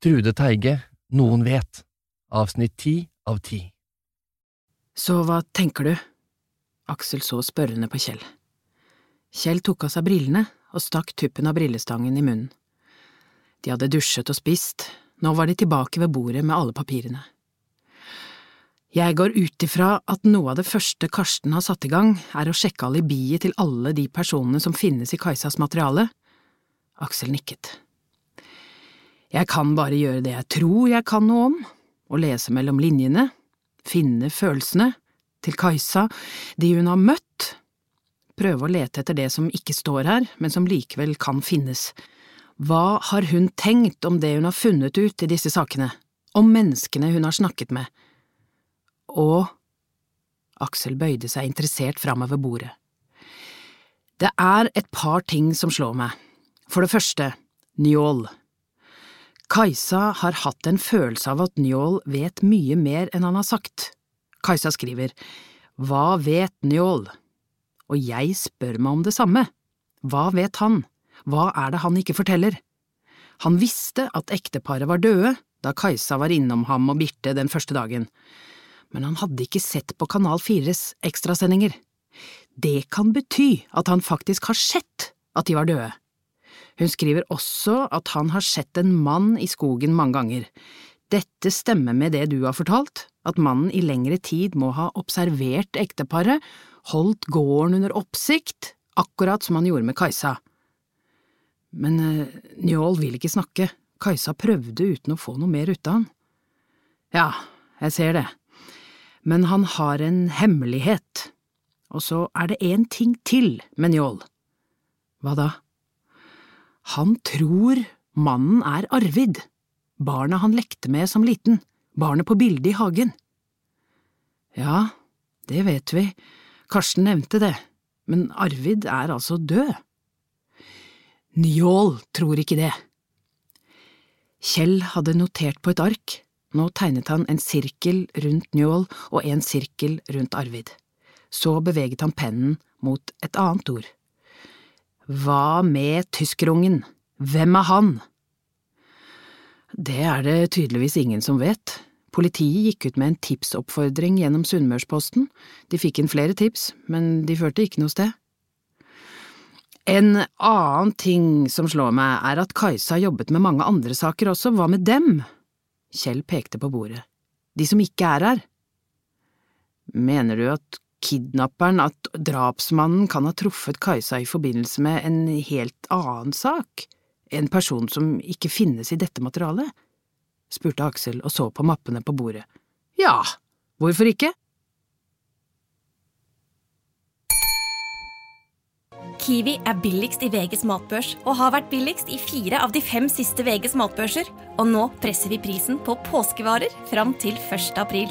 Trude Teige, Noen vet, avsnitt ti av ti. Så hva tenker du? Aksel så spørrende på Kjell. Kjell tok av seg brillene og stakk tuppen av brillestangen i munnen. De hadde dusjet og spist, nå var de tilbake ved bordet med alle papirene. Jeg går ut ifra at noe av det første Karsten har satt i gang, er å sjekke alibiet til alle de personene som finnes i Kajsas materiale. Aksel nikket. Jeg kan bare gjøre det jeg tror jeg kan noe om, og lese mellom linjene, finne følelsene, til Kajsa, de hun har møtt, prøve å lete etter det som ikke står her, men som likevel kan finnes. Hva har hun tenkt om det hun har funnet ut i disse sakene, om menneskene hun har snakket med? Og… Aksel bøyde seg interessert framover bordet. Det er et par ting som slår meg. For det første, Njål. Kajsa har hatt en følelse av at Njål vet mye mer enn han har sagt. Kajsa skriver Hva vet Njål? Og jeg spør meg om det samme. Hva vet han? Hva er det han ikke forteller? Han visste at ekteparet var døde da Kajsa var innom ham og Birte den første dagen, men han hadde ikke sett på Kanal 4s ekstrasendinger. Det kan bety at han faktisk har sett at de var døde. Hun skriver også at han har sett en mann i skogen mange ganger. Dette stemmer med det du har fortalt, at mannen i lengre tid må ha observert ekteparet, holdt gården under oppsikt, akkurat som han gjorde med Kajsa. Men uh, Njål vil ikke snakke, Kajsa prøvde uten å få noe mer ut av han. Ja, jeg ser det, men han har en hemmelighet, og så er det én ting til med Njål. Hva da? Han tror mannen er Arvid, barnet han lekte med som liten, barnet på bildet i hagen. Ja, det vet vi, Karsten nevnte det, men Arvid er altså død. Njål tror ikke det. Kjell hadde notert på et ark, nå tegnet han en sirkel rundt Njål og en sirkel rundt Arvid. Så beveget han pennen mot et annet ord. Hva med tyskerungen? Hvem er han? Det er det tydeligvis ingen som vet. Politiet gikk ut med en tipsoppfordring gjennom Sunnmørsposten. De fikk inn flere tips, men de førte ikke noe sted. En annen ting som slår meg, er at Kajsa jobbet med mange andre saker også, hva med dem? Kjell pekte på bordet. De som ikke er her. Mener du at kidnapperen, at drapsmannen kan ha truffet Kajsa i forbindelse med en helt annen sak? En person som ikke finnes i dette materialet? spurte Aksel og så på mappene på bordet. Ja, hvorfor ikke? Kiwi er billigst i VGs matbørs og har vært billigst i fire av de fem siste VGs matbørser. Og nå presser vi prisen på påskevarer fram til 1. april.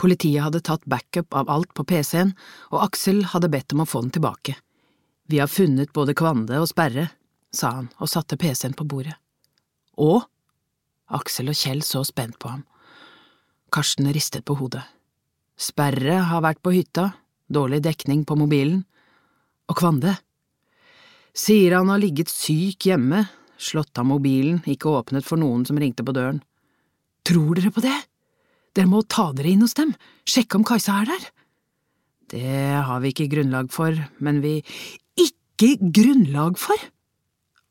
Politiet hadde tatt backup av alt på PC-en, og Aksel hadde bedt om å få den tilbake. Vi har funnet både Kvande og Sperre, sa han og satte PC-en på bordet. Og? Aksel og Kjell så spent på ham. Karsten ristet på hodet. Sperre har vært på hytta, dårlig dekning på mobilen. Og Kvande? Sier han har ligget syk hjemme, slått av mobilen, ikke åpnet for noen som ringte på døren. Tror dere på det? Dere må ta dere inn hos dem, sjekke om Kajsa er der. Det har vi ikke grunnlag for, men vi… Ikke grunnlag for?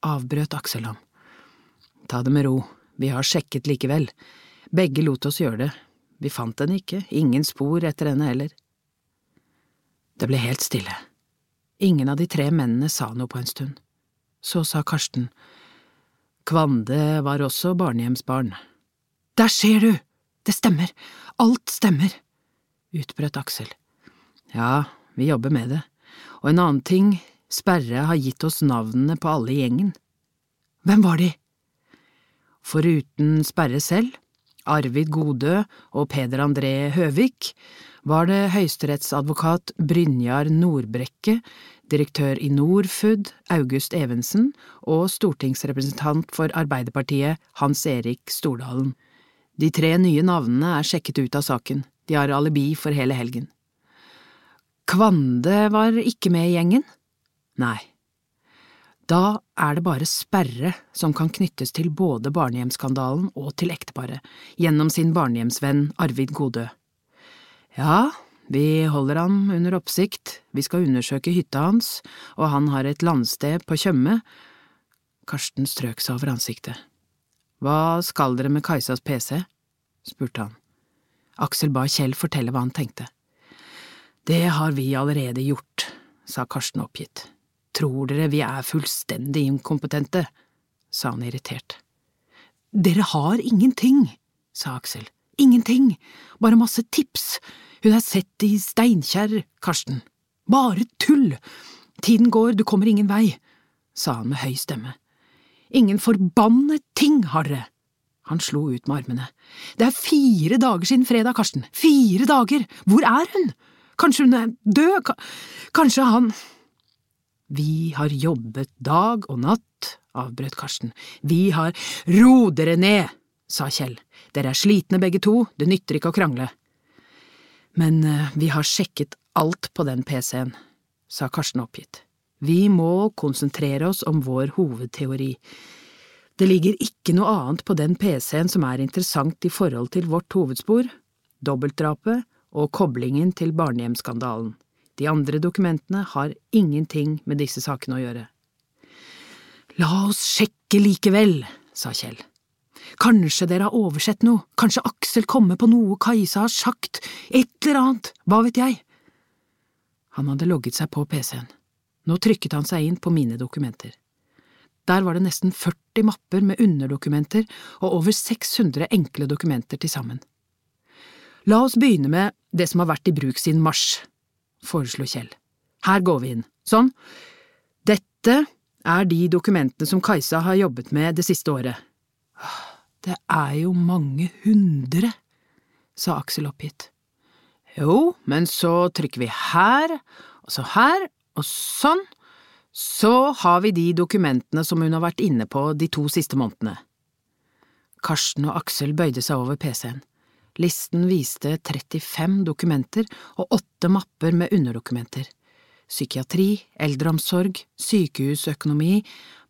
avbrøt Aksel ham. Ta det med ro, vi har sjekket likevel. Begge lot oss gjøre det. Vi fant henne ikke, ingen spor etter henne heller. Det ble helt stille. Ingen av de tre mennene sa noe på en stund. Så sa Karsten, Kvande var også barnehjemsbarn. Der ser du! Det stemmer, alt stemmer, utbrøt Aksel. Ja, vi jobber med det, og en annen ting, Sperre har gitt oss navnene på alle i gjengen. Hvem var de? Foruten Sperre selv, Arvid Godø og Peder André Høvik, var det høyesterettsadvokat Brynjar Nordbrekke, direktør i Norfud August Evensen og stortingsrepresentant for Arbeiderpartiet Hans Erik Stordalen. De tre nye navnene er sjekket ut av saken, de har alibi for hele helgen. Kvande var ikke med i gjengen? Nei. Da er det bare Sperre som kan knyttes til både barnehjemsskandalen og til ekteparet, gjennom sin barnehjemsvenn Arvid Godø. Ja, vi holder ham under oppsikt, vi skal undersøke hytta hans, og han har et landsted på Tjøme. Karsten strøk seg over ansiktet. Hva skal dere med Kajsas pc? spurte han. Aksel ba Kjell fortelle hva han tenkte. Det har vi allerede gjort, sa Karsten oppgitt. Tror dere vi er fullstendig inkompetente? sa han irritert. Dere har ingenting, sa Aksel. Ingenting, bare masse tips. Hun er sett i Steinkjer, Karsten. Bare tull! Tiden går, du kommer ingen vei, sa han med høy stemme. Ingen forbannet ting Harre! Han slo ut med armene. Det er fire dager siden fredag, Karsten. Fire dager! Hvor er hun? Kanskje hun er død? Kanskje han… Vi har jobbet dag og natt, avbrøt Karsten. Vi har… Ro dere ned! sa Kjell. Dere er slitne begge to, det nytter ikke å krangle. Men uh, vi har sjekket alt på den PC-en, sa Karsten oppgitt. Vi må konsentrere oss om vår hovedteori. Det ligger ikke noe annet på den PC-en som er interessant i forhold til vårt hovedspor, dobbeltdrapet og koblingen til barnehjemsskandalen. De andre dokumentene har ingenting med disse sakene å gjøre. La oss sjekke likevel, sa Kjell. Kanskje dere har oversett noe, kanskje Aksel kommer på noe Kajsa har sagt, et eller annet, hva vet jeg? Han hadde logget seg på PC-en. Nå trykket han seg inn på mine dokumenter. Der var det nesten 40 mapper med underdokumenter og over 600 enkle dokumenter til sammen. La oss begynne med det som har vært i bruk siden mars, foreslo Kjell. Her går vi inn. Sånn. Dette er de dokumentene som Kajsa har jobbet med det siste året. Det er jo mange hundre, sa Aksel oppgitt. Jo, men så trykker vi her, og så her, og sånn, så har vi de dokumentene som hun har vært inne på de to siste månedene. Karsten og Aksel bøyde seg over PC-en. Listen viste 35 dokumenter og åtte mapper med underdokumenter. Psykiatri, eldreomsorg, sykehusøkonomi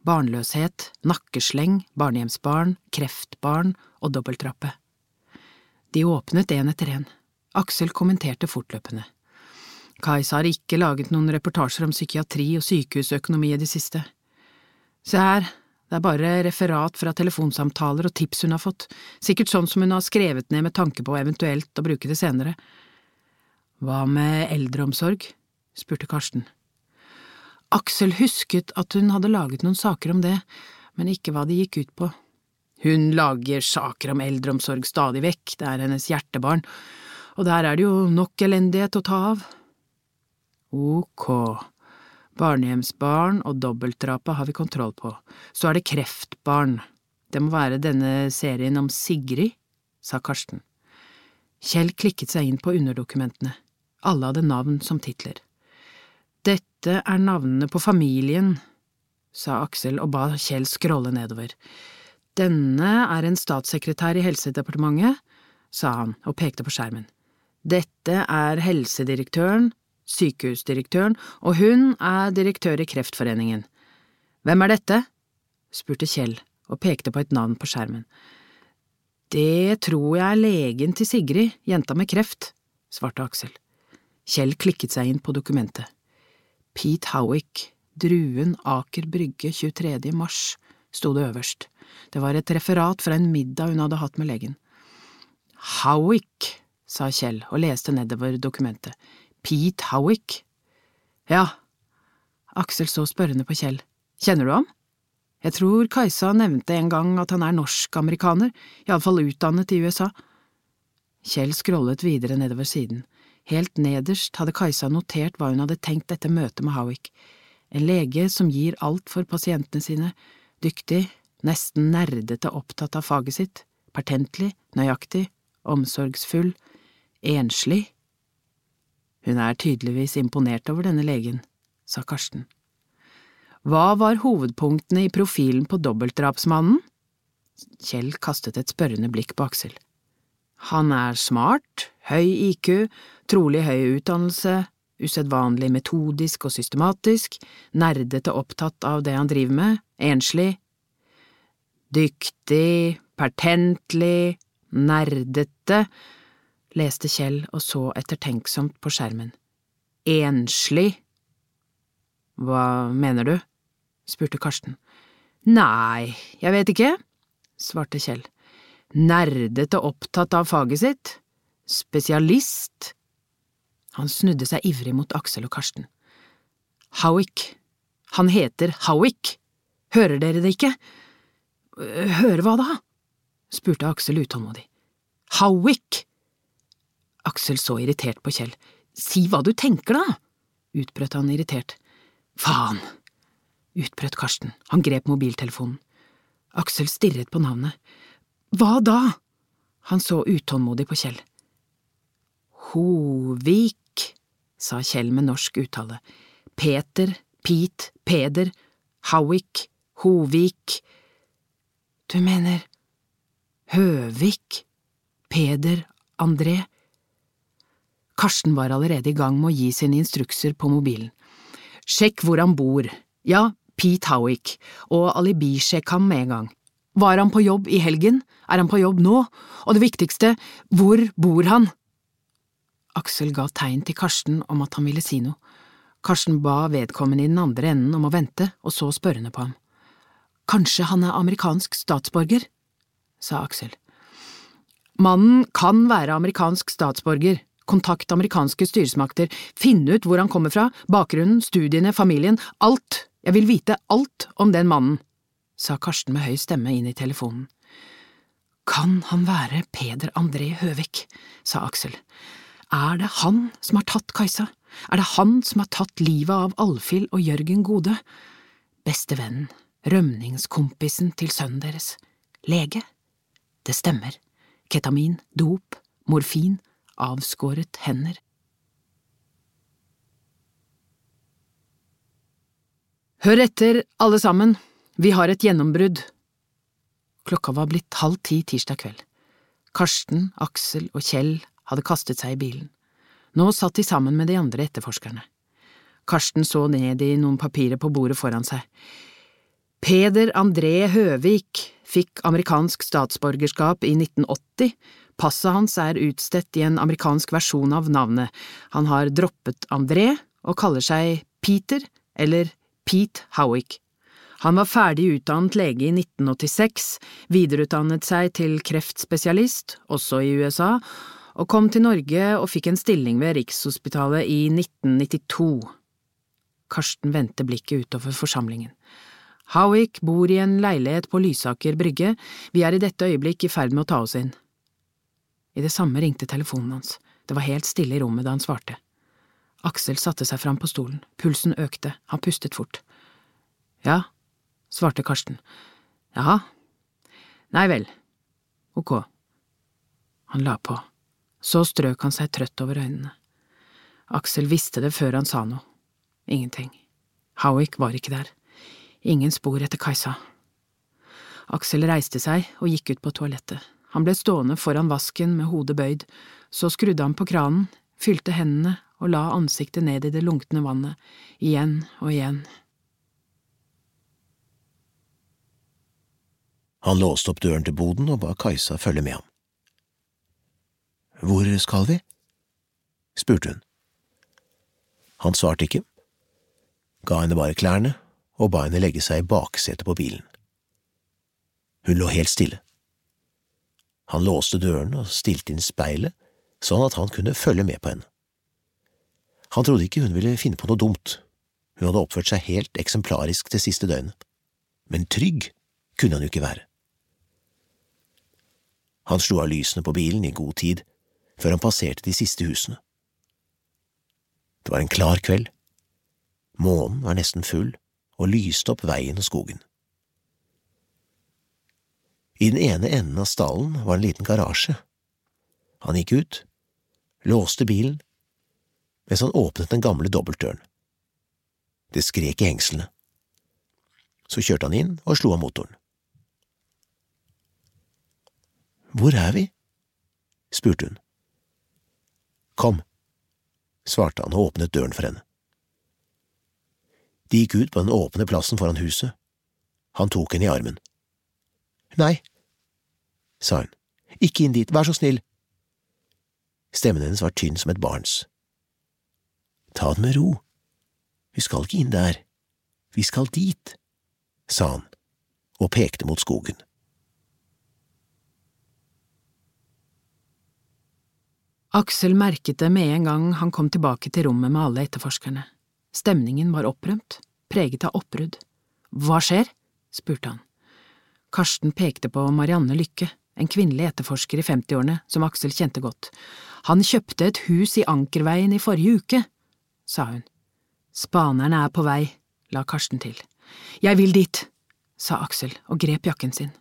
barnløshet, nakkesleng, barnehjemsbarn, kreftbarn og dobbelttrappe. De åpnet en etter en. Aksel kommenterte fortløpende. Kajsa har ikke laget noen reportasjer om psykiatri og sykehusøkonomi i det siste. Se her, det er bare referat fra telefonsamtaler og tips hun har fått, sikkert sånn som hun har skrevet ned med tanke på eventuelt å bruke det senere. Hva med eldreomsorg? spurte Karsten. Aksel husket at hun hadde laget noen saker om det, men ikke hva de gikk ut på. Hun lager saker om eldreomsorg stadig vekk, det er hennes hjertebarn, og der er det jo nok elendighet å ta av. Ok, barnehjemsbarn og dobbeltdrapet har vi kontroll på, så er det kreftbarn, det må være denne serien om Sigrid, sa Karsten. Kjell klikket seg inn på underdokumentene, alle hadde navn som titler. Dette er navnene på familien, sa Aksel og ba Kjell scrolle nedover. Denne er en statssekretær i Helsedepartementet, sa han og pekte på skjermen. Dette er helsedirektøren, sykehusdirektøren, og hun er direktør i Kreftforeningen. Hvem er dette? spurte Kjell og pekte på et navn på skjermen. Det tror jeg er legen til Sigrid, jenta med kreft, svarte Aksel. Kjell klikket seg inn på dokumentet. Pete Howick, Druen, Aker Brygge, 23. mars, sto det øverst. Det var et referat fra en middag hun hadde hatt med legen. Howick, sa Kjell og leste nedover dokumentet. Pete Howick? Ja. Aksel så spørrende på Kjell. Kjenner du ham? Jeg tror Kajsa nevnte en gang at han er norsk-amerikaner, iallfall utdannet i USA. Kjell scrollet videre nedover siden. Helt nederst hadde Kajsa notert hva hun hadde tenkt etter møtet med Howick. En lege som gir alt for pasientene sine, dyktig, nesten nerdete opptatt av faget sitt, pertentlig, nøyaktig, omsorgsfull, enslig. Hun er tydeligvis imponert over denne legen, sa Karsten. Hva var hovedpunktene i profilen på dobbeltdrapsmannen? Kjell kastet et spørrende blikk på Aksel. Han er smart, høy IQ, trolig høy utdannelse, usedvanlig metodisk og systematisk, nerdete opptatt av det han driver med, enslig. Dyktig, pertentlig, nerdete, leste Kjell og så ettertenksomt på skjermen. Enslig. Hva mener du? spurte Karsten. Nei, jeg vet ikke, svarte Kjell. Nerdete opptatt av faget sitt? Spesialist? Han snudde seg ivrig mot Aksel og Karsten. Howick. Han heter Howick. Hører dere det ikke? Hører hva da? spurte Aksel utålmodig. Howick! Aksel så irritert på Kjell. Si hva du tenker, da! utbrøt han irritert. Faen! utbrøt Karsten. Han grep mobiltelefonen. Aksel stirret på navnet. Hva da? Han så utålmodig på Kjell. Hovik, sa Kjell med norsk uttale. Peter, Pete, Peder, Howick, Hovik. Du mener Høvik, Peder, André? Karsten var allerede i gang med å gi sine instrukser på mobilen. Sjekk hvor han bor. Ja, Pete Howick, og alibisjekk ham med en gang. Var han på jobb i helgen? Er han på jobb nå? Og det viktigste, hvor bor han? Aksel ga tegn til Karsten om at han ville si noe. Karsten ba vedkommende i den andre enden om å vente, og så spørrende på ham. Kanskje han er amerikansk statsborger? sa Aksel. Mannen kan være amerikansk statsborger, kontakt amerikanske styresmakter, finne ut hvor han kommer fra, bakgrunnen, studiene, familien, alt, jeg vil vite alt om den mannen, sa Karsten med høy stemme inn i telefonen. Kan han være Peder André Høvik, sa Aksel. Er det han som har tatt Kajsa? Er det han som har tatt livet av Alfhild og Jørgen Gode? Bestevennen, rømningskompisen til sønnen deres, lege? Det stemmer, ketamin, dop, morfin, avskåret hender. Hør etter, alle sammen, vi har et gjennombrudd. Klokka var blitt halv ti tirsdag kveld. Karsten, Aksel og Kjell hadde kastet seg i bilen. Nå satt de sammen med de andre etterforskerne. Karsten så ned i noen papirer på bordet foran seg. Peder André Høvik fikk amerikansk statsborgerskap i 1980. Passet hans er utstedt i en amerikansk versjon av navnet. Han har droppet André og kaller seg Peter eller Pete Howick. Han var ferdig utdannet lege i 1986, videreutdannet seg til kreftspesialist, også i USA, og kom til Norge og fikk en stilling ved Rikshospitalet i 1992. Karsten vendte blikket utover forsamlingen. Howick bor i en leilighet på Lysaker brygge, vi er i dette øyeblikk i ferd med å ta oss inn. I det samme ringte telefonen hans, det var helt stille i rommet da han svarte. Aksel satte seg fram på stolen, pulsen økte, han pustet fort. Ja, svarte Karsten. Jaha. Nei vel. Ok. Han la på. Så strøk han seg trøtt over øynene. Aksel visste det før han sa noe. Ingenting. Howick var ikke der. Ingen spor etter Kajsa. Aksel reiste seg og gikk ut på toalettet. Han ble stående foran vasken med hodet bøyd, så skrudde han på kranen, fylte hendene og la ansiktet ned i det lunkne vannet, igjen og igjen. Han låste opp døren til boden og ba Kajsa følge med ham. Hvor skal vi? spurte hun. Han svarte ikke, ga henne bare klærne og ba henne legge seg i baksetet på bilen. Hun lå helt stille. Han låste dørene og stilte inn speilet, sånn at han kunne følge med på henne. Han trodde ikke hun ville finne på noe dumt, hun hadde oppført seg helt eksemplarisk det siste døgnet, men trygg kunne han jo ikke være. Han slo av lysene på bilen i god tid, før han passerte de siste husene. Det var en klar kveld. Månen var nesten full og lyste opp veien og skogen. I den ene enden av stallen var en liten garasje. Han gikk ut, låste bilen, mens han åpnet den gamle dobbeltdøren. Det skrek i hengslene. Så kjørte han inn og slo av motoren. Hvor er vi? spurte hun. Kom, svarte han og åpnet døren for henne. De gikk ut på den åpne plassen foran huset. Han tok henne i armen. Nei, sa hun, ikke inn dit, vær så snill. Stemmen hennes var tynn som et barns. Ta det med ro, vi skal ikke inn der, vi skal dit, sa han og pekte mot skogen. Aksel merket det med en gang han kom tilbake til rommet med alle etterforskerne. Stemningen var opprømt, preget av oppbrudd. Hva skjer? spurte han. Karsten pekte på Marianne Lykke, en kvinnelig etterforsker i 50-årene som Aksel kjente godt. Han kjøpte et hus i Ankerveien i forrige uke, sa hun. Spanerne er på vei, la Karsten til. Jeg vil dit, sa Aksel og grep jakken sin.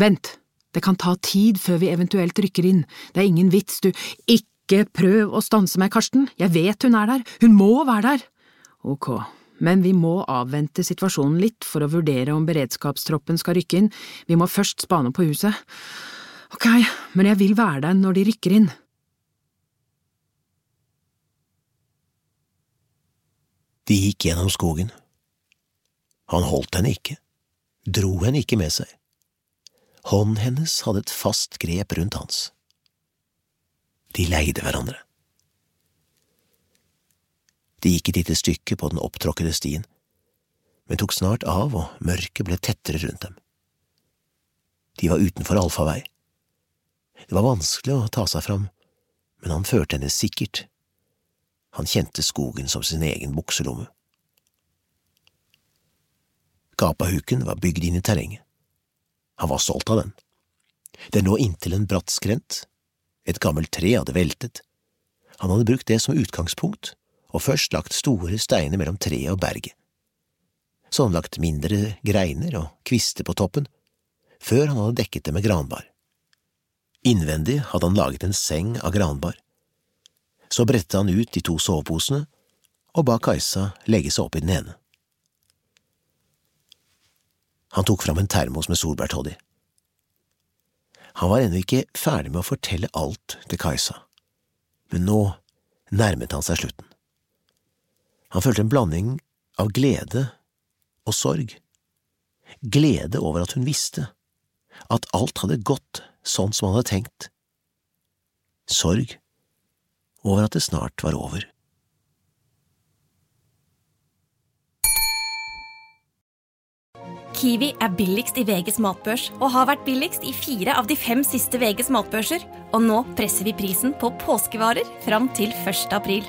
Vent, det kan ta tid før vi eventuelt rykker inn, det er ingen vits, du… Ikke prøv å stanse meg, Karsten, jeg vet hun er der, hun må være der. Ok, men vi må avvente situasjonen litt for å vurdere om beredskapstroppen skal rykke inn, vi må først spane på huset. Ok, men jeg vil være der når de rykker inn. De gikk gjennom skogen. Han holdt henne ikke, dro henne ikke med seg. Hånden hennes hadde et fast grep rundt hans. De leide hverandre. De gikk et lite stykke på den opptråkkede stien, men tok snart av og mørket ble tettere rundt dem. De var utenfor allfarvei. Det var vanskelig å ta seg fram, men han førte henne sikkert. Han kjente skogen som sin egen bukselomme. Gapahuken var bygd inn i terrenget. Han var stolt av den. Den lå inntil en bratt skrent. Et gammelt tre hadde veltet. Han hadde brukt det som utgangspunkt, og først lagt store steiner mellom treet og berget. Så han lagt mindre greiner og kvister på toppen, før han hadde dekket det med granbar. Innvendig hadde han laget en seng av granbar. Så bredte han ut de to soveposene og ba Kajsa legge seg opp i den ene. Han tok fram en termos med solbærtoddy. Han var ennå ikke ferdig med å fortelle alt til Kajsa, men nå nærmet han seg slutten. Han følte en blanding av glede og sorg. Glede over at hun visste, at alt hadde gått sånn som han hadde tenkt. Sorg over at det snart var over. Kiwi er billigst i VGs matbørs og har vært billigst i fire av de fem siste VGs matbørser. Og nå presser vi prisen på påskevarer fram til 1. april.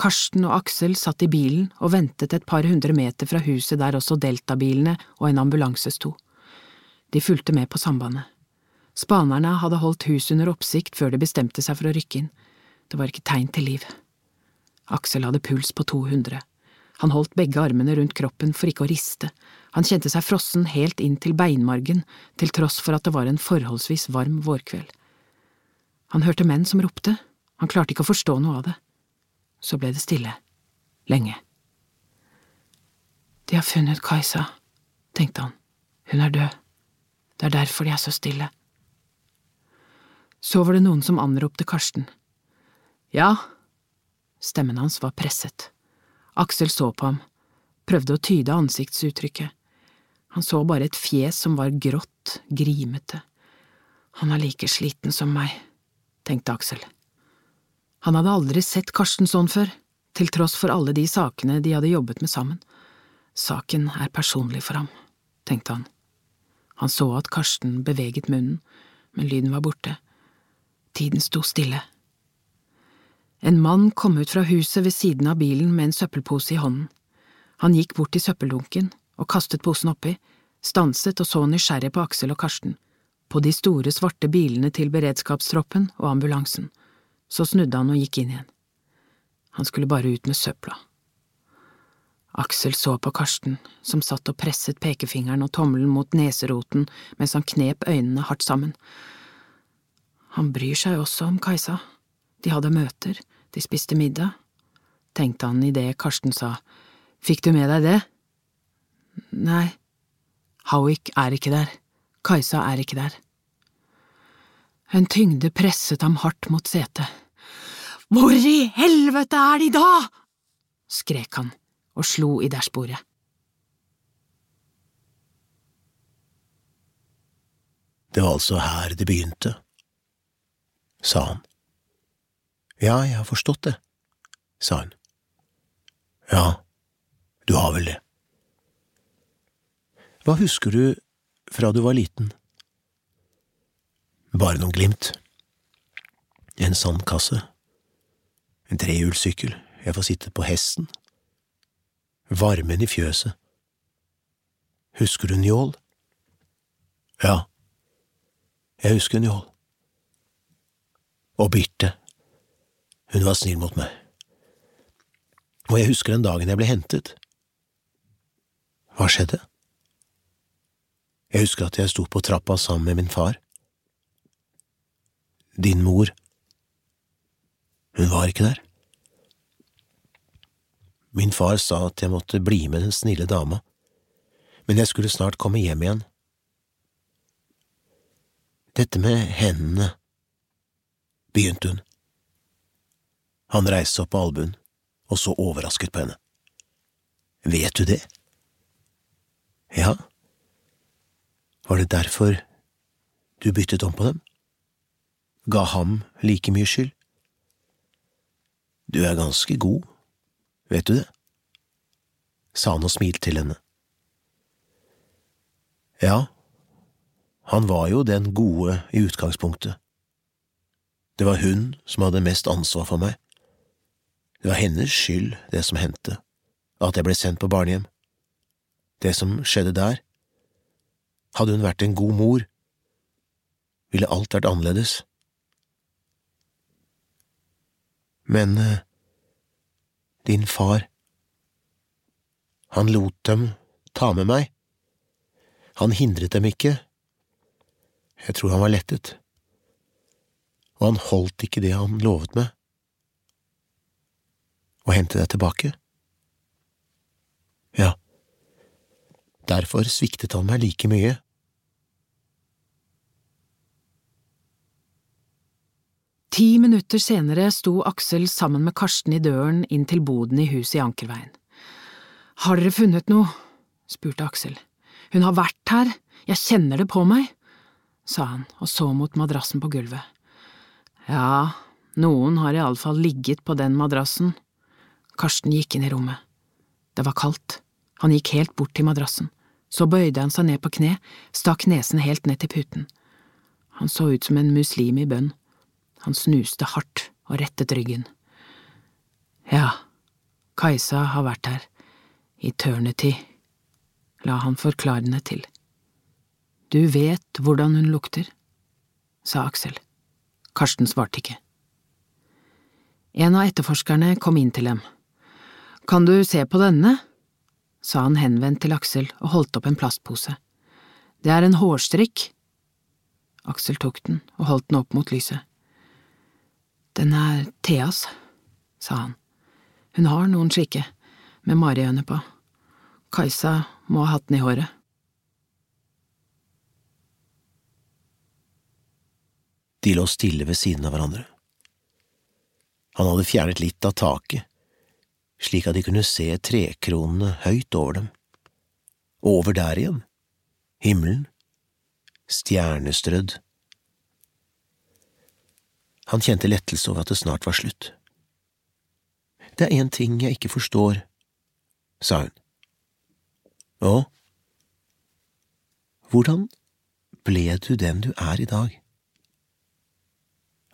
Karsten og Aksel satt i bilen og ventet et par hundre meter fra huset der også Delta-bilene og en ambulanse sto. De fulgte med på sambandet. Spanerne hadde holdt huset under oppsikt før de bestemte seg for å rykke inn. Det var ikke tegn til liv. Aksel hadde puls på 200. Han holdt begge armene rundt kroppen for ikke å riste. Han kjente seg frossen helt inn til beinmargen, til tross for at det var en forholdsvis varm vårkveld. Han hørte menn som ropte, han klarte ikke å forstå noe av det. Så ble det stille. Lenge. De har funnet Kajsa, tenkte han. Hun er død. Det er derfor de er så stille. Så var det noen som anropte Karsten. Ja. Stemmen hans var presset. Aksel så på ham, prøvde å tyde ansiktsuttrykket. Han så bare et fjes som var grått, grimete. Han er like sliten som meg, tenkte Aksel. Han hadde aldri sett Karsten sånn før, til tross for alle de sakene de hadde jobbet med sammen. Saken er personlig for ham, tenkte han. Han så at Karsten beveget munnen, men lyden var borte. Tiden sto stille. En mann kom ut fra huset ved siden av bilen med en søppelpose i hånden. Han gikk bort til søppeldunken og kastet posen oppi, stanset og så nysgjerrig på Aksel og Karsten, på de store, svarte bilene til beredskapstroppen og ambulansen. Så snudde han og gikk inn igjen. Han skulle bare ut med søpla. Aksel så på Karsten, som satt og presset pekefingeren og tommelen mot neseroten mens han knep øynene hardt sammen. Han bryr seg også om Kajsa. De hadde møter, de spiste middag, tenkte han idet Karsten sa Fikk du med deg det? Nei, Howick er ikke der, Kajsa er ikke der. En tyngde presset ham hardt mot setet. Hvor i helvete er de da? skrek han og slo i dashbordet. Det var altså her det begynte, sa han. Ja, jeg har forstått det, sa hun. Ja, du har vel det. Hva husker du fra du var liten? Bare noen glimt. En sandkasse, en trehjulssykkel, jeg får sitte på hesten, varmen i fjøset. Husker du Njål? Ja, jeg husker Njål. Og Birte, hun var snill mot meg. Og jeg husker den dagen jeg ble hentet. Hva skjedde? Jeg husker at jeg sto på trappa sammen med min far. Din mor, hun var ikke der. Min far sa at jeg måtte bli med den snille dama, men jeg skulle snart komme hjem igjen. Dette med hendene, begynte hun. Han reiste opp på albuen og så overrasket på henne. Vet du det? Ja, var det derfor du byttet om på dem? Ga ham like mye skyld? Du er ganske god, vet du det? sa han og smilte til henne. Ja, han var jo den gode i utgangspunktet. Det var hun som hadde mest ansvar for meg. Det var hennes skyld, det som hendte, at jeg ble sendt på barnehjem. Det som skjedde der. Hadde hun vært en god mor, ville alt vært annerledes. Men eh, din far, han lot dem ta med meg. Han hindret dem ikke. Jeg tror han var lettet. Og han holdt ikke det han lovet meg. Å hente deg tilbake. Ja, derfor sviktet han meg like mye. Ti minutter senere sto Aksel sammen med Karsten i døren inn til boden i huset i Ankerveien. Har dere funnet noe? spurte Aksel. Hun har vært her, jeg kjenner det på meg, sa han og så mot madrassen på gulvet. Ja, noen har iallfall ligget på den madrassen. Karsten gikk inn i rommet. Det var kaldt. Han gikk helt bort til madrassen. Så bøyde han seg ned på kne, stakk nesen helt ned til puten. Han så ut som en muslim i bønn. Han snuste hardt og rettet ryggen. Ja, Kajsa har vært her. Eternity, la han forklarende til. Du vet hvordan hun lukter, sa Aksel. Karsten svarte ikke. En av etterforskerne kom inn til dem. Kan du se på denne? sa han henvendt til Aksel og holdt opp en plastpose. Det er en hårstrikk. Aksel tok den og holdt den opp mot lyset. Den er Theas, sa han. Hun har noen slike, med mariøyne på. Kajsa må ha hatt den i håret. De lå stille ved siden av hverandre. Han hadde fjernet litt av taket, slik at de kunne se trekronene høyt over dem. Over der igjen, himmelen, stjernestrødd. Han kjente lettelse over at det snart var slutt. Det er én ting jeg ikke forstår, sa hun. Å? Hvordan ble du den du er i dag?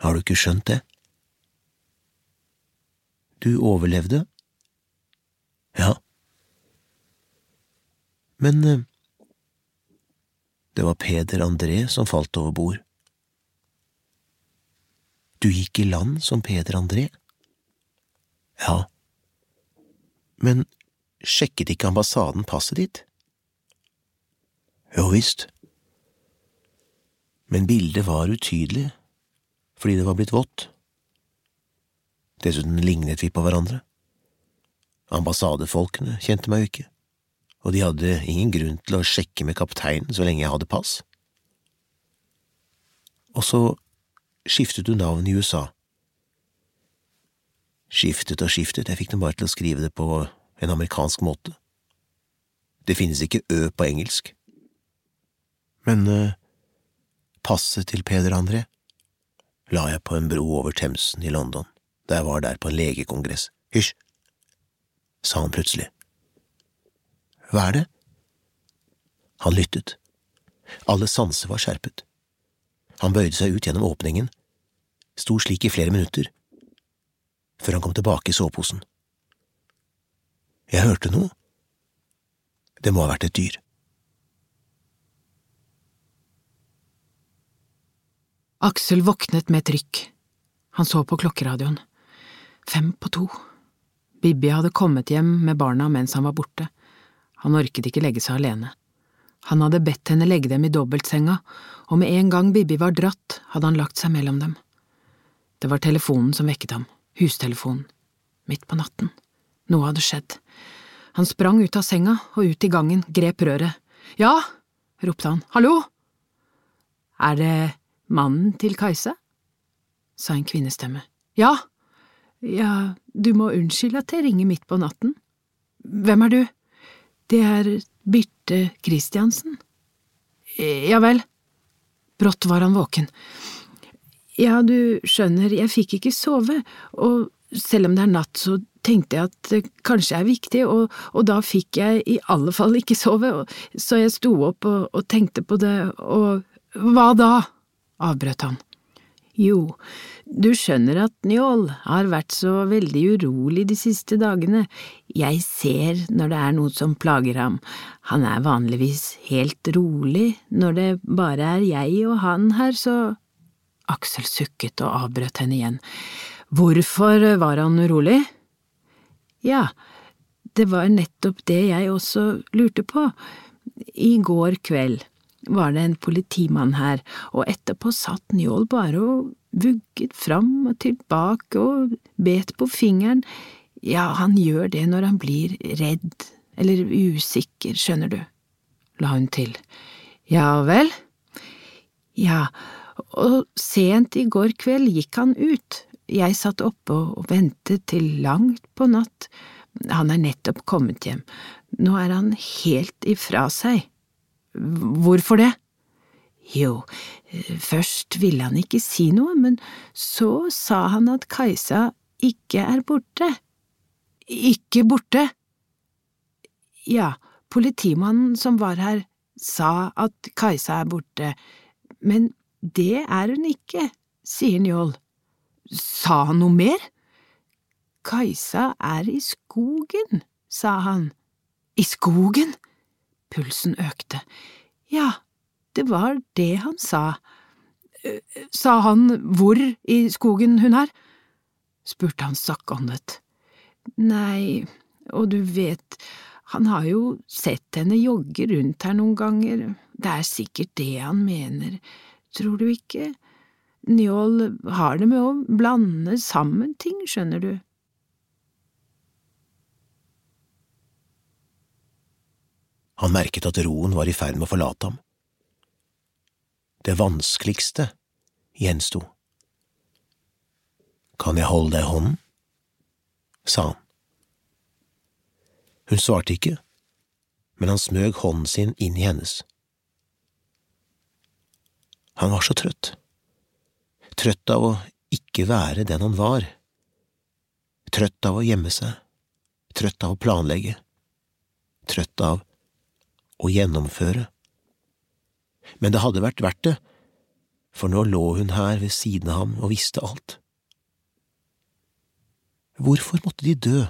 Har du ikke skjønt det? Du overlevde? Ja. Men eh, det var Peder André som falt over bord. Du gikk i land som Peder André? Ja. Men sjekket ikke ambassaden passet ditt? Jo visst. Men bildet var utydelig, fordi det var blitt vått. Dessuten lignet vi på hverandre. Ambassadefolkene kjente meg jo ikke, og de hadde ingen grunn til å sjekke med kapteinen så lenge jeg hadde pass. Og så skiftet du navn i USA. Skiftet og skiftet, jeg fikk dem bare til å skrive det på en amerikansk måte. Det finnes ikke ø på engelsk. Men uh, passet til Peder André la jeg på en bro over Themsen i London da jeg var der på en legekongress. Hysj, sa han plutselig. Hva er det? Han lyttet. Alle sanser var skjerpet. Han bøyde seg ut gjennom åpningen, sto slik i flere minutter, før han kom tilbake i soveposen. Jeg hørte noe. Det må ha vært et dyr. Aksel våknet med trykk. Han så på klokkeradioen. Fem på to. Bibbi hadde kommet hjem med barna mens han var borte. Han orket ikke legge seg alene. Han hadde bedt henne legge dem i dobbeltsenga, og med en gang Bibbi var dratt, hadde han lagt seg mellom dem. Det var telefonen som vekket ham, hustelefonen, midt på natten. Noe hadde skjedd. Han sprang ut av senga og ut i gangen, grep røret. Ja, ropte han, hallo? Er det mannen til Kajsa? sa en kvinnestemme. Ja, ja, du må unnskylde at jeg ringer midt på natten. Hvem er du? Det er Birte Christiansen. Ja vel. Brått var han våken. Ja, du skjønner, jeg fikk ikke sove, og selv om det er natt, så tenkte jeg at det kanskje er viktig, og, og da fikk jeg i alle fall ikke sove, så jeg sto opp og, og tenkte på det, og hva da? avbrøt han. Jo, du skjønner at Njål har vært så veldig urolig de siste dagene, jeg ser når det er noe som plager ham, han er vanligvis helt rolig når det bare er jeg og han her, så… Aksel sukket og avbrøt henne igjen. Hvorfor var han urolig? Ja, det var nettopp det jeg også lurte på. I går kveld var det en politimann her, og etterpå satt Njål bare og vugget fram og tilbake og bet på fingeren, ja, han gjør det når han blir redd eller usikker, skjønner du, la hun til. Ja vel? Ja, og sent i går kveld gikk han ut, jeg satt oppe og ventet til langt på natt, han er nettopp kommet hjem, nå er han helt ifra seg. Hvorfor det? Jo, først ville han ikke si noe, men så sa han at Kajsa ikke er borte. Ikke borte? Ja, politimannen som var her, sa at Kajsa er borte, men det er hun ikke, sier Njål. Sa han noe mer? Kajsa er i skogen, sa han. I skogen? Pulsen økte. Ja, det var det han sa. Eh, sa han hvor i skogen hun er? spurte han sakkåndet. Nei, og du vet, han har jo sett henne jogge rundt her noen ganger, det er sikkert det han mener, tror du ikke? Njål har det med å blande sammen ting, skjønner du. Han merket at roen var i ferd med å forlate ham. Det vanskeligste gjensto. Kan jeg holde deg i hånden? sa han. Hun svarte ikke, men han smøg hånden sin inn i hennes. Han var så trøtt, trøtt av å ikke være den han var, trøtt av å gjemme seg, trøtt av å planlegge, trøtt av å gjennomføre. Men det hadde vært verdt det, for nå lå hun her ved siden av ham og visste alt. Hvorfor måtte de dø?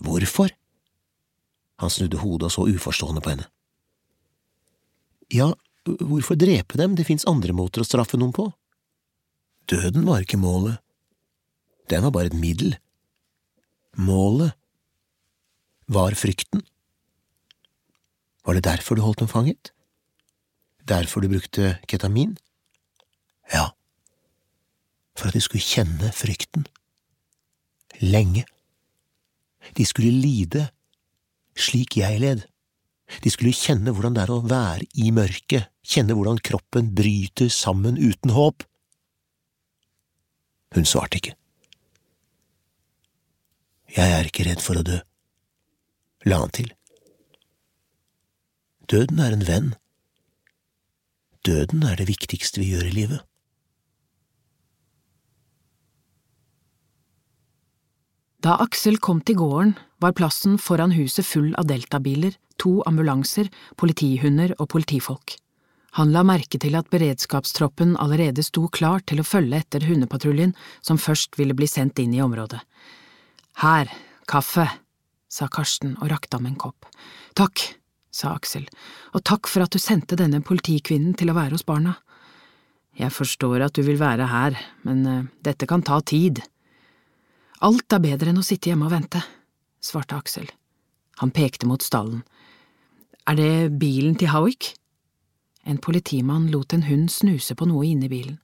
Hvorfor? Han snudde hodet og så uforstående på henne. Ja, hvorfor drepe dem, det fins andre måter å straffe noen på. Døden var ikke målet, den var bare et middel. Målet var frykten. Var det derfor du holdt dem fanget? Derfor du brukte ketamin? Ja, for at de skulle kjenne frykten. Lenge. De skulle lide slik jeg led. De skulle kjenne hvordan det er å være i mørket, kjenne hvordan kroppen bryter sammen uten håp. Hun svarte ikke. Jeg er ikke redd for å dø, la han til. Døden er en venn. Døden er det viktigste vi gjør i livet. Da Aksel kom til gården, var plassen foran huset full av deltabiler, to ambulanser, politihunder og politifolk. Han la merke til at beredskapstroppen allerede sto klar til å følge etter hundepatruljen som først ville bli sendt inn i området. Her, kaffe, sa Karsten og rakte ham en kopp. Takk, sa Aksel, og takk for at du sendte denne politikvinnen til å være hos barna. Jeg forstår at du vil være her, men uh, dette kan ta tid. Alt er bedre enn å sitte hjemme og vente, svarte Aksel. Han pekte mot stallen. Er det bilen til Howick? En politimann lot en hund snuse på noe inne i bilen.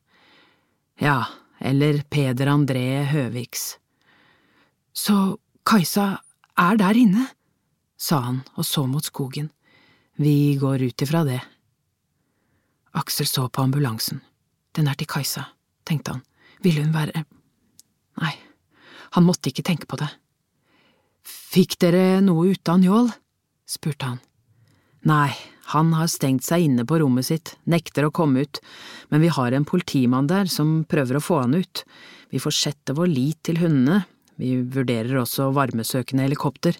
Ja, eller Peder André Høviks. Så Kajsa er der inne, sa han og så mot skogen. Vi går ut ifra det. Aksel så på ambulansen. Den er til Kajsa, tenkte han. Ville hun være… Nei, han måtte ikke tenke på det. Fikk dere noe ute av Njål? spurte han. Nei, han har stengt seg inne på rommet sitt, nekter å komme ut, men vi har en politimann der som prøver å få han ut. Vi får sette vår lit til hundene, vi vurderer også varmesøkende helikopter.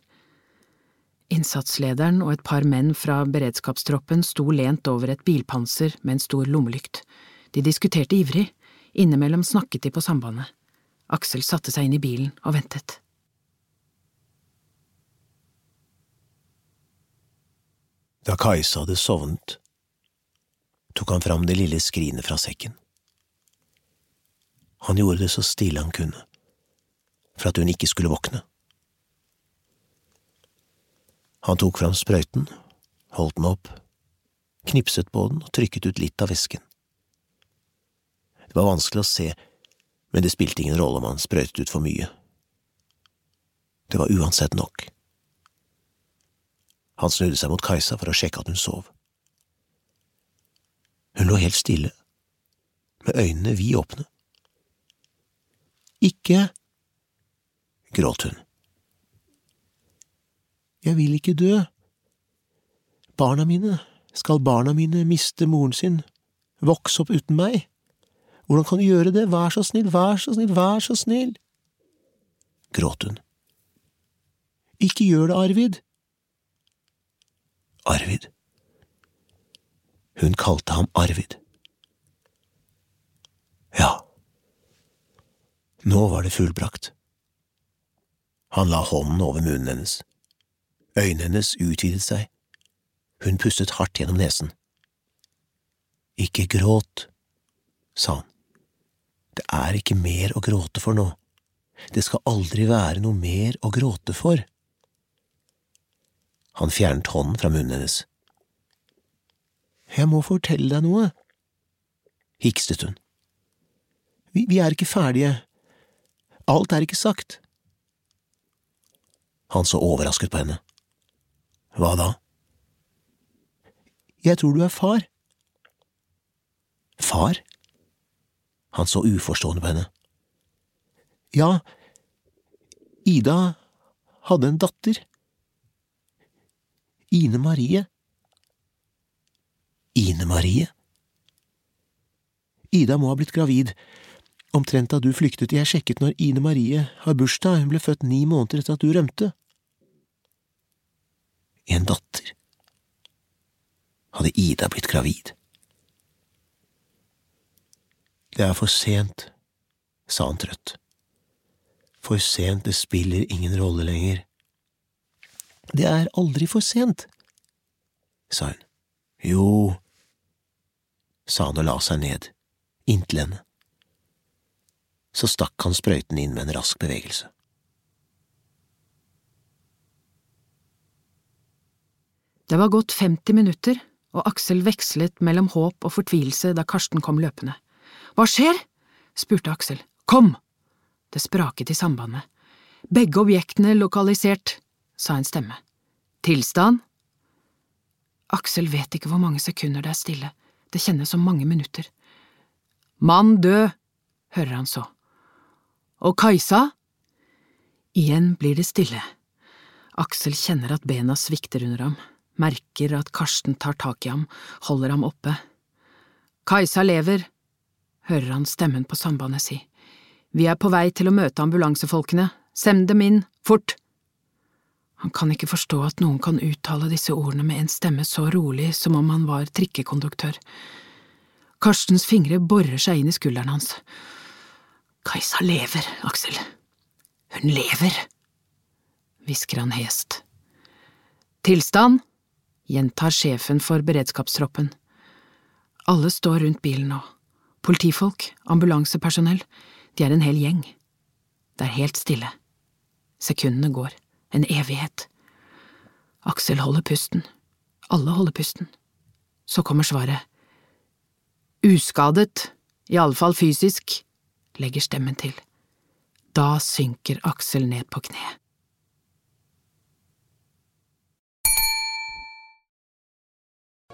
Innsatslederen og et par menn fra beredskapstroppen sto lent over et bilpanser med en stor lommelykt. De diskuterte ivrig, innimellom snakket de på sambandet. Aksel satte seg inn i bilen og ventet. Da Kajsa hadde sovnet, tok han fram det lille skrinet fra sekken. Han gjorde det så stille han kunne, for at hun ikke skulle våkne. Han tok fram sprøyten, holdt den opp, knipset på den og trykket ut litt av væsken. Det var vanskelig å se, men det spilte ingen rolle om han sprøytet ut for mye. Det var uansett nok. Han snudde seg mot Kajsa for å sjekke at hun sov. Hun lå helt stille, med øynene vidåpne. Ikke, gråt hun. Jeg vil ikke dø. Barna mine, skal barna mine miste moren sin, vokse opp uten meg? Hvordan kan du gjøre det, vær så snill, vær så snill, vær så snill? gråt hun. Ikke gjør det, Arvid. Arvid. Hun kalte ham Arvid. Ja, nå var det fullbrakt. Han la hånden over munnen hennes. Øynene hennes utvidet seg. Hun pustet hardt gjennom nesen. Ikke gråt, sa han. Det er ikke mer å gråte for nå. Det skal aldri være noe mer å gråte for. Han fjernet hånden fra munnen hennes. Jeg må fortelle deg noe, hikstet hun. Vi, vi er ikke ferdige. Alt er ikke sagt. Han så overrasket på henne. Hva da? Jeg tror du er far. Far? Han så uforstående på henne. Ja, Ida hadde en datter. Ine Marie. Ine Marie? Ida må ha blitt gravid, omtrent da du flyktet, jeg sjekket når Ine Marie har bursdag, hun ble født ni måneder etter at du rømte. En datter. Hadde Ida blitt gravid? Det er for sent, sa han trøtt. for sent, det spiller ingen rolle lenger. Det er aldri for sent, sa hun. Jo, sa han og la seg ned, inntil henne. Så stakk han sprøyten inn med en rask bevegelse. Det var gått 50 minutter, og Aksel vekslet mellom håp og fortvilelse da Karsten kom løpende. Hva skjer? spurte Aksel. Kom! Det spraket i sambandet. Begge objektene lokalisert, sa en stemme. Tilstand? Aksel vet ikke hvor mange sekunder det er stille, det kjennes som mange minutter. Mann død, hører han så. Og Kajsa? Igjen blir det stille. Aksel kjenner at bena svikter under ham merker at Karsten tar tak i ham, holder ham oppe. Kajsa lever, hører han stemmen på sambandet si. Vi er på vei til å møte ambulansefolkene, send dem inn, fort! Han kan ikke forstå at noen kan uttale disse ordene med en stemme så rolig som om han var trikkekonduktør. Karstens fingre borer seg inn i skulderen hans. Kajsa lever, Aksel. Hun lever, hvisker han hest. Tilstand? Gjentar sjefen for beredskapstroppen. Alle står rundt bilen nå. Politifolk, ambulansepersonell, de er en hel gjeng. Det er helt stille. Sekundene går, en evighet. Aksel holder pusten. Alle holder pusten. Så kommer svaret. Uskadet, i alle fall fysisk, legger stemmen til. Da synker Aksel ned på kne.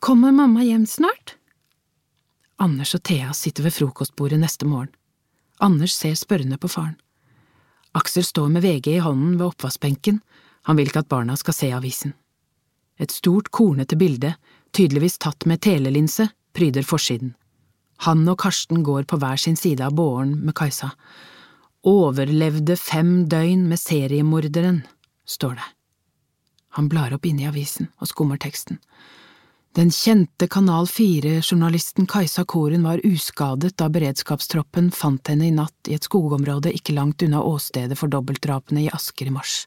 Kommer mamma hjem snart? Anders og Thea sitter ved frokostbordet neste morgen. Anders ser spørrende på faren. Aksel står med VG i hånden ved oppvaskbenken, han vil ikke at barna skal se avisen. Et stort, kornete bilde, tydeligvis tatt med telelinse, pryder forsiden. Han og Karsten går på hver sin side av båren med Kajsa. Overlevde fem døgn med seriemorderen, står det. Han blar opp inne i avisen og skummer teksten. Den kjente Kanal 4-journalisten Kajsa Koren var uskadet da beredskapstroppen fant henne i natt i et skogområde ikke langt unna åstedet for dobbeltdrapene i Asker i mars.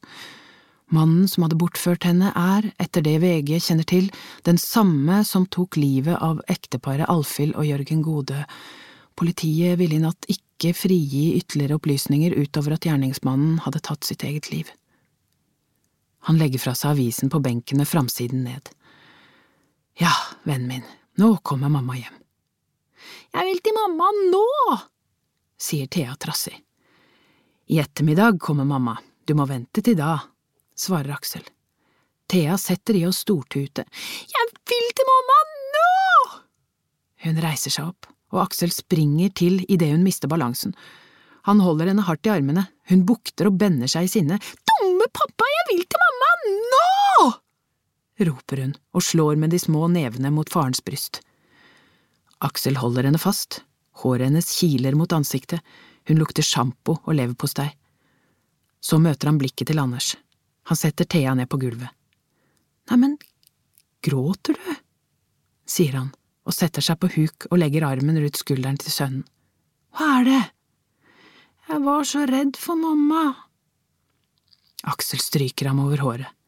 Mannen som hadde bortført henne er, etter det VG kjenner til, den samme som tok livet av ekteparet Alfhild og Jørgen Gode. Politiet ville i natt ikke frigi ytterligere opplysninger utover at gjerningsmannen hadde tatt sitt eget liv. Han legger fra seg avisen på benken med framsiden ned. Ja, vennen min, nå kommer mamma hjem. Jeg vil til mamma nå, sier Thea trassig. I ettermiddag kommer mamma, du må vente til da, svarer Aksel. Thea setter i å stortute. Jeg vil til mamma nå! Hun reiser seg opp, og Aksel springer til idet hun mister balansen. Han holder henne hardt i armene, hun bukter og bender seg i sinne. Dumme pappa, jeg vil til mamma nå! Roper hun og slår med de små nevene mot farens bryst. Aksel holder henne fast, håret hennes kiler mot ansiktet, hun lukter sjampo og leverpostei. Så møter han blikket til Anders. Han setter Thea ned på gulvet. Neimen, gråter du? sier han og setter seg på huk og legger armen rundt skulderen til sønnen. Hva er det? Jeg var så redd for mamma. Aksel stryker ham over håret.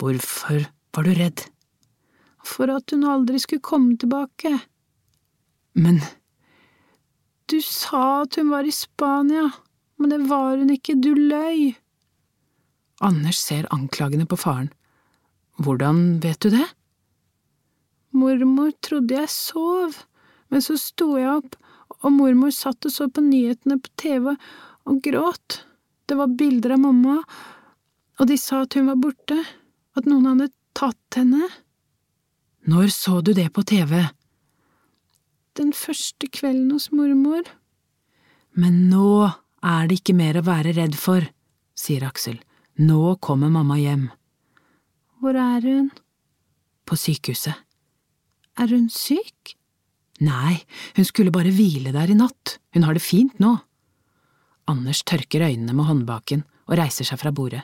Hvorfor var du redd? For at hun aldri skulle komme tilbake. Men du sa at hun var i Spania, men det var hun ikke, du løy. Anders ser anklagende på faren. Hvordan vet du det? Mormor trodde jeg sov, men så sto jeg opp, og mormor satt og så på nyhetene på TV og gråt. Det var bilder av mamma, og de sa at hun var borte at noen hadde tatt henne? Når så du det på TV? Den første kvelden hos mormor. Men nå er det ikke mer å være redd for, sier Aksel. Nå kommer mamma hjem. Hvor er hun? På sykehuset. Er hun syk? Nei, hun skulle bare hvile der i natt, hun har det fint nå. Anders tørker øynene med håndbaken og reiser seg fra bordet.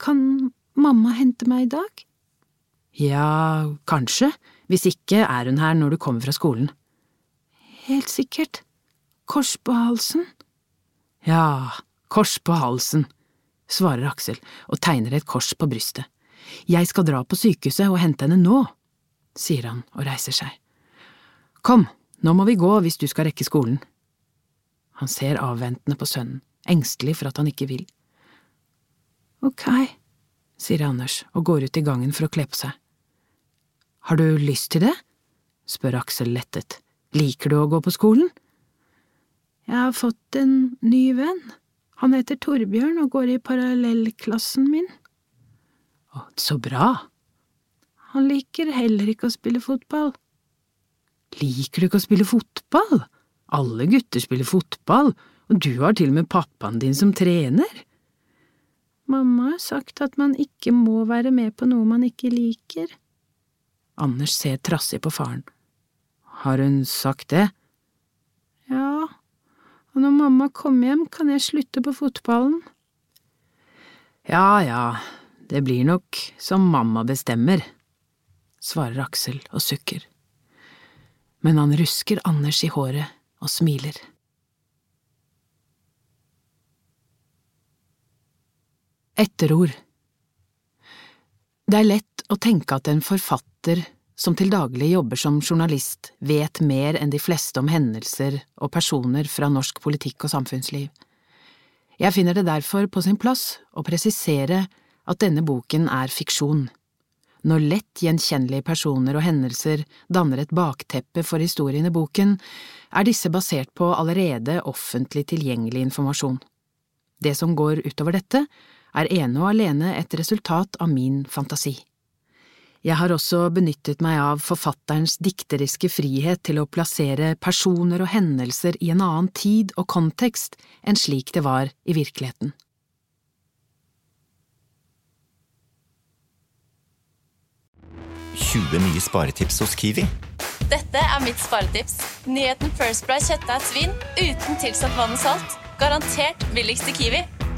Kan mamma hente meg i dag? Ja, kanskje, hvis ikke er hun her når du kommer fra skolen. Helt sikkert. Kors på halsen? Ja, kors på halsen, svarer Aksel og tegner et kors på brystet. Jeg skal dra på sykehuset og hente henne nå, sier han og reiser seg. Kom, nå må vi gå hvis du skal rekke skolen. Han ser avventende på sønnen, engstelig for at han ikke vil. Ok, sier Anders og går ut i gangen for å kle på seg. Har du lyst til det? spør Aksel lettet. Liker du å gå på skolen? Jeg har fått en ny venn. Han heter Torbjørn og går i parallellklassen min. Å, så bra. Han liker heller ikke å spille fotball. Liker du ikke å spille fotball? Alle gutter spiller fotball, og du har til og med pappaen din som trener. Mamma har sagt at man ikke må være med på noe man ikke liker. Anders ser trassig på faren. Har hun sagt det? Ja, og når mamma kommer hjem, kan jeg slutte på fotballen. Ja ja, det blir nok som mamma bestemmer, svarer Aksel og sukker. Men han rusker Anders i håret og smiler. Etterord Det er lett å tenke at en forfatter som til daglig jobber som journalist, vet mer enn de fleste om hendelser og personer fra norsk politikk og samfunnsliv. Jeg finner det derfor på sin plass å presisere at denne boken er fiksjon. Når lett gjenkjennelige personer og hendelser danner et bakteppe for historien i boken, er disse basert på allerede offentlig tilgjengelig informasjon. Det som går utover dette, er ene og alene et resultat av min fantasi. Jeg har også benyttet meg av forfatterens dikteriske frihet til å plassere personer og hendelser i en annen tid og kontekst enn slik det var i virkeligheten. nye sparetips hos Kiwi. Dette er mitt sparetips. Nyheten First Price kjøttdeig svin uten tilsatt vann og salt. Garantert billigst i Kiwi.